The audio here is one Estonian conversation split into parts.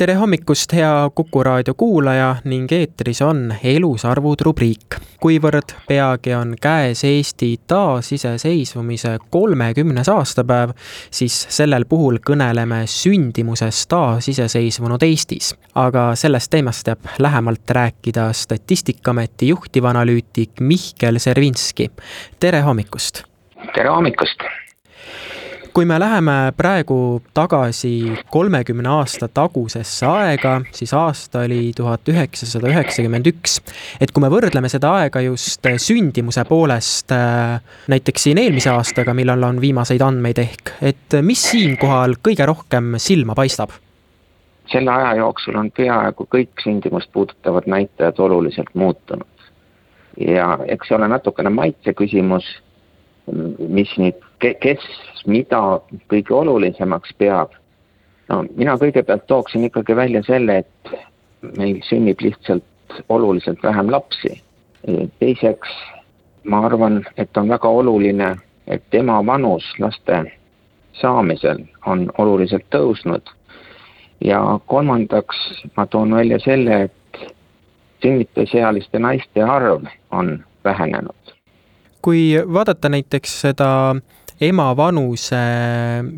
tere hommikust, hea Kuku raadio kuulaja ning eetris on Elusarvud rubriik. kuivõrd peagi on käes Eesti taasiseseisvumise kolmekümnes aastapäev, siis sellel puhul kõneleme sündimusest taasiseseisvunud Eestis. aga sellest teemast jääb lähemalt rääkida Statistikaameti juhtivanalüütik Mihkel Servinski. tere hommikust! tere hommikust! Kui me läheme praegu tagasi kolmekümne aasta tagusesse aega, siis aasta oli tuhat üheksasada üheksakümmend üks. et kui me võrdleme seda aega just sündimuse poolest äh, näiteks siin eelmise aastaga, millal on viimaseid andmeid ehk, et mis siinkohal kõige rohkem silma paistab? selle aja jooksul on peaaegu kõik sündimust puudutavad näitajad oluliselt muutunud. ja eks see ole natukene maitse küsimus, mis nüüd kes mida kõige olulisemaks peab. no mina kõigepealt tooksin ikkagi välja selle, et meil sünnib lihtsalt oluliselt vähem lapsi. teiseks ma arvan, et on väga oluline, et ema vanus laste saamisel on oluliselt tõusnud. ja kolmandaks ma toon välja selle, et sünnitusealiste naiste arv on vähenenud. kui vaadata näiteks seda ema vanuse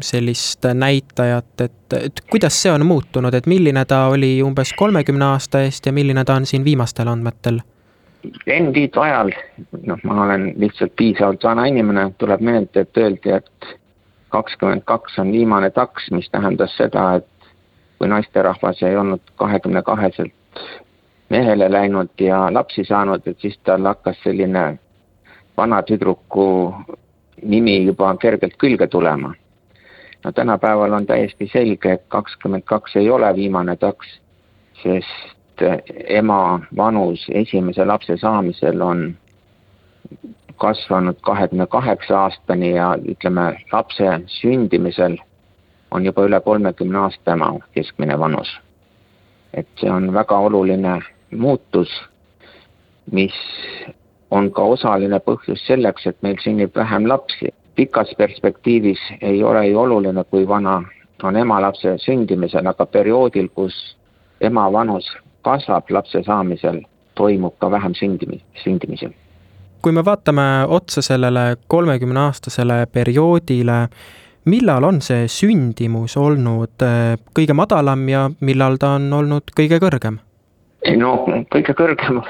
sellist näitajat, et, et kuidas see on muutunud, et milline ta oli umbes kolmekümne aasta eest ja milline ta on siin viimastel andmetel? Enn-Liidu ajal, noh, ma olen lihtsalt piisavalt vana inimene, tuleb meelde, et öeldi, et kakskümmend kaks on viimane taks, mis tähendas seda, et kui naisterahvas ei olnud kahekümne kaheselt mehele läinud ja lapsi saanud, et siis tal hakkas selline vana tüdruku nimi juba kergelt külge tulema. no tänapäeval on täiesti selge, et kakskümmend kaks ei ole viimane taks, sest ema vanus esimese lapse saamisel on kasvanud kahekümne kaheksa aastani ja ütleme, lapse sündimisel on juba üle kolmekümne aasta ema keskmine vanus. et see on väga oluline muutus, mis on ka osaline põhjus selleks, et meil sünnib vähem lapsi. pikas perspektiivis ei ole ju oluline, kui vana on ema lapse sündimisel, aga perioodil, kus ema vanus kasvab lapse saamisel, toimub ka vähem sündimi-, sündimisi. kui me vaatame otsa sellele kolmekümneaastasele perioodile, millal on see sündimus olnud eh, kõige madalam ja millal ta on olnud kõige kõrgem? no kõige kõrgem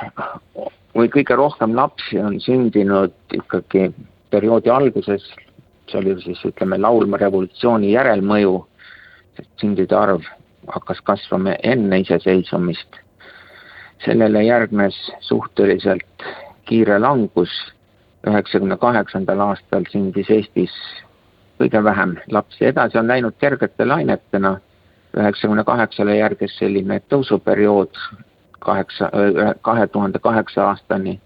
või kõige rohkem lapsi on sündinud ikkagi perioodi alguses, see oli siis ütleme, laulma revolutsiooni järelmõju, sest sündide arv hakkas kasvama enne iseseisvumist. sellele järgnes suhteliselt kiire langus, üheksakümne kaheksandal aastal sündis Eestis kõige vähem lapsi, edasi on läinud kergete lainetena, üheksakümne kaheksale järgnes selline tõusuperiood, kaheksa, kahe tuhande kaheksa aastani.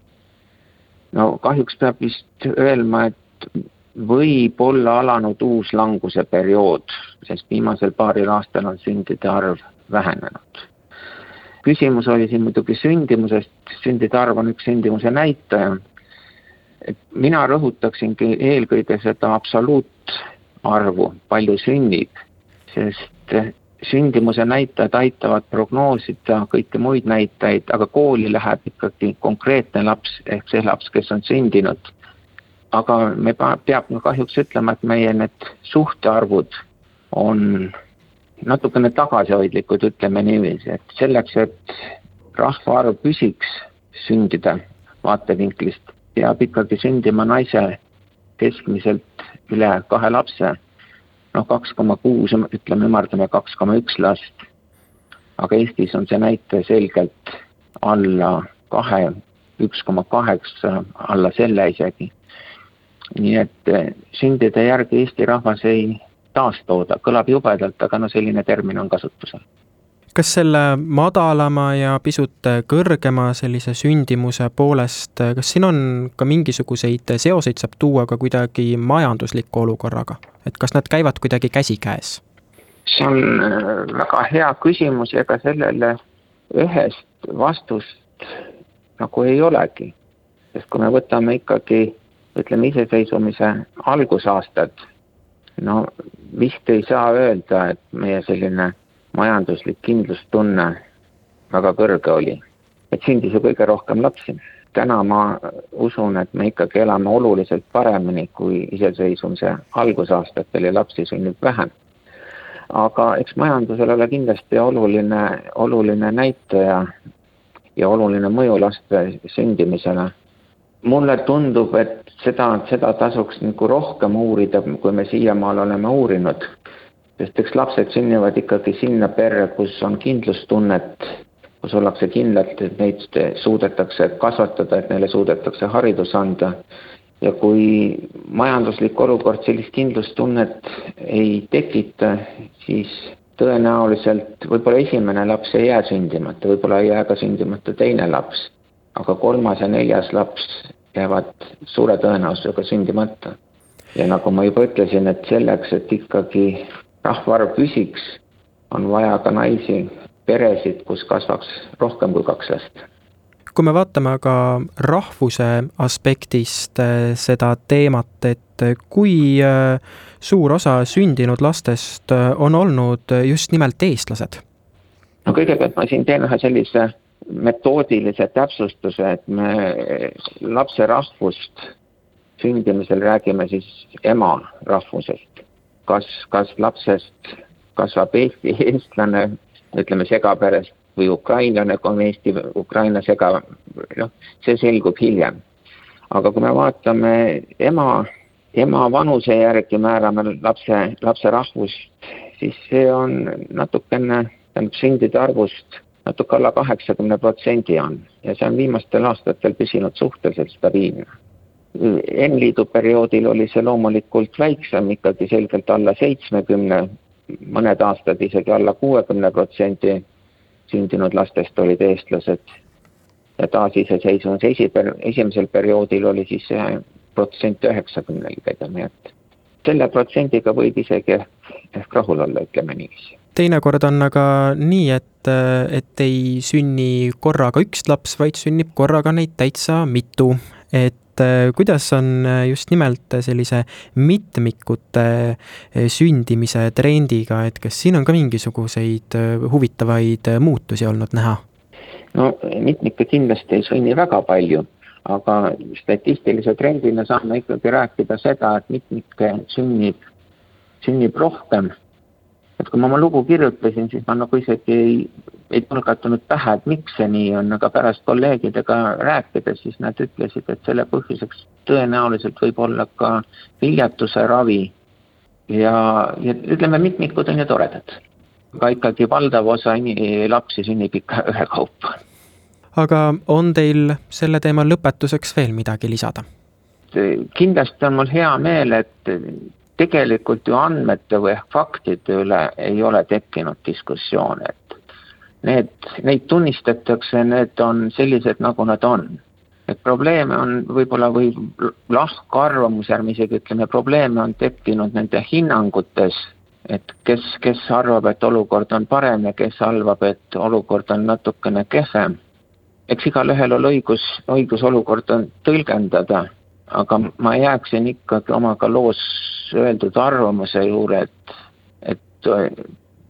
no kahjuks peab vist öelma, et võib olla alanud uus languse periood, sest viimasel paaril aastal on sündide arv vähenenud. küsimus oli siin muidugi sündimusest, sündide arv on üks sündimuse näitaja. et mina rõhutaksingi eelkõige seda absoluutarvu, palju sünnib, sest sündimuse näitajad aitavad prognoosida kõiki muid näitajaid, aga kooli läheb ikkagi konkreetne laps ehk see laps, kes on sündinud. aga me peab kahjuks ütlema, et meie need suhtearvud on natukene tagasihoidlikud, ütleme niiviisi, et selleks, et rahvaarv püsiks sündide vaatevinklist, peab ikkagi sündima naise keskmiselt üle kahe lapse noh, kaks koma kuus, ütleme, ümardame kaks koma üks last. aga Eestis on see näitaja selgelt alla kahe, üks koma kaheksa, alla selle isegi. nii et eh, sündide järgi Eesti rahvas ei taastooda, kõlab jubedalt, aga no selline termin on kasutusel kas selle madalama ja pisut kõrgema sellise sündimuse poolest, kas siin on ka mingisuguseid seoseid saab tuua ka kuidagi majandusliku olukorraga, et kas nad käivad kuidagi käsikäes? see on äh, väga hea küsimus ja ega sellele ühest vastust nagu ei olegi. sest kui me võtame ikkagi, ütleme iseseisvumise algusaastad, no vist ei saa öelda, et meie selline majanduslik kindlustunne väga kõrge oli. et sündis ju kõige rohkem lapsi. täna ma usun, et me ikkagi elame oluliselt paremini kui iseseisvumise algusaastatel ja lapsi sünnib vähem aga eks majandusel ole kindlasti oluline, oluline näitaja ja oluline mõju laste sündimisele. mulle tundub, et seda, seda tasuks nagu rohkem uurida, kui me siiamaale oleme uurinud. Sest eks lapsed sünnivad ikkagi sinna perre, kus on kindlustunnet, kus ollakse kindlad, et neid suudetakse kasvatada, et neile suudetakse haridus anda ja kui majanduslik olukord sellist kindlustunnet ei tekita, siis tõenäoliselt võib-olla esimene laps ei jää sündimata, võib-olla ei jää ka sündimata teine laps, aga kolmas ja neljas laps jäävad suure tõenäosusega sündimata. ja nagu ma juba ütlesin, et selleks, et ikkagi rahvaarv püsiks, on vaja ka naisi, peresid, kus kasvaks rohkem kui kaks last kui me vaatame aga rahvuse aspektist äh, seda teemat, et kui äh, suur osa sündinud lastest äh, on olnud just nimelt eestlased? no kõigepealt ma siin teen ühe sellise metoodilise täpsustuse, et me lapse rahvust sündimisel räägime siis ema rahvusest. Kas, kas lapsest kasvab Eesti eestlane, ütleme segaperest või ukrainlane, kui on Eesti, Ukraina sega, noh, see selgub hiljem. aga kui me vaatame ema, ema vanuse järgi määrame lapse, lapse rahvust, siis see on natukene, tähendab sündide arvust natuke alla kaheksakümne protsendi on ja see on viimastel aastatel püsinud suhteliselt stabiilne. N-liidu perioodil oli see loomulikult väiksem, ikkagi selgelt alla seitsmekümne, mõned aastad isegi alla kuuekümne protsendi sündinud lastest olid eestlased ja taasiseseisvumise esiper-, esimesel perioodil oli siis see protsent üheksakümnelgedel, nii et selle protsendiga võib isegi ehk rahul olla, ütleme niiviisi. teinekord on aga nii, et, et ei sünni korraga üks laps, vaid sünnib korraga neid täitsa mitu, et et kuidas on just nimelt sellise mitmikute sündimise trendiga, et kas siin on ka mingisuguseid huvitavaid muutusi olnud näha? no mitmikke kindlasti ei sünni väga palju, aga statistilise trendina saame ikkagi rääkida seda, et mitmikke sünnib, sünnib rohkem et kui ma oma lugu kirjutasin, siis ma nagu isegi ei, ei tulgatanud pähe, et miks see nii on, aga pärast kolleegidega rääkides, siis nad ütlesid, et selle põhjuseks tõenäoliselt võib olla ka viljatuse ravi. ja, ja ütleme, mitmikud on ju toredad, aga ikkagi valdav osa lapsi sünnib ikka ühekaupa. aga on teil selle teema lõpetuseks veel midagi lisada? kindlasti on mul hea meel, et tegelikult ju andmete või faktide üle ei ole tekkinud diskussioone, et need, neid tunnistatakse, need on sellised, nagu nad on. et probleeme on võib-olla või lahkarvamusi, ärme isegi ütleme, probleeme on tekkinud nende hinnangutes, et kes, kes arvab, et olukord on parem ja kes arvab, et olukord on natukene kehvem. eks igalühel on õigus, õigus olukorda tõlgendada aga ma jääksin ikkagi oma ka loos öeldud arvamuse juurde, et, et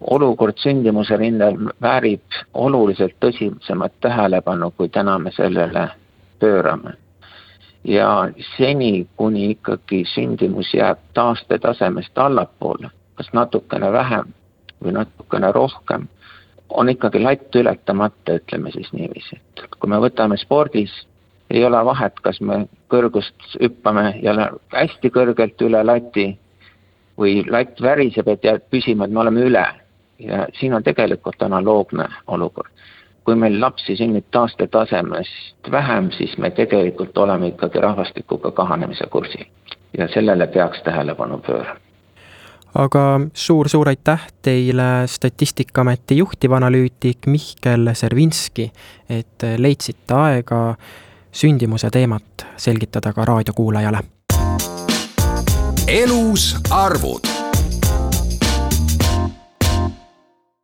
olukord sündimuse rinnal väärib oluliselt tõsisemat tähelepanu, kui täna me sellele pöörame. ja seni, kuni ikkagi sündimus jääb taastetasemest allapoole, kas natukene vähem või natukene rohkem, on ikkagi latt ületamata, ütleme siis niiviisi, et kui me võtame spordis ei ole vahet, kas me kõrgust hüppame jälle hästi kõrgelt üle lati või latt väriseb, et jääb püsima, et me oleme üle. Ja siin on tegelikult analoogne olukord. kui meil lapsi sünnib taastetasemest vähem, siis me tegelikult oleme ikkagi rahvastikuga kahanemise kursil ja sellele peaks tähelepanu pöörama aga suur-suur aitäh teile, Statistikaameti juhtivanalüütik Mihkel Servinski, et leidsite aega sündimuse teemat selgitada ka raadiokuulajale. elus arvud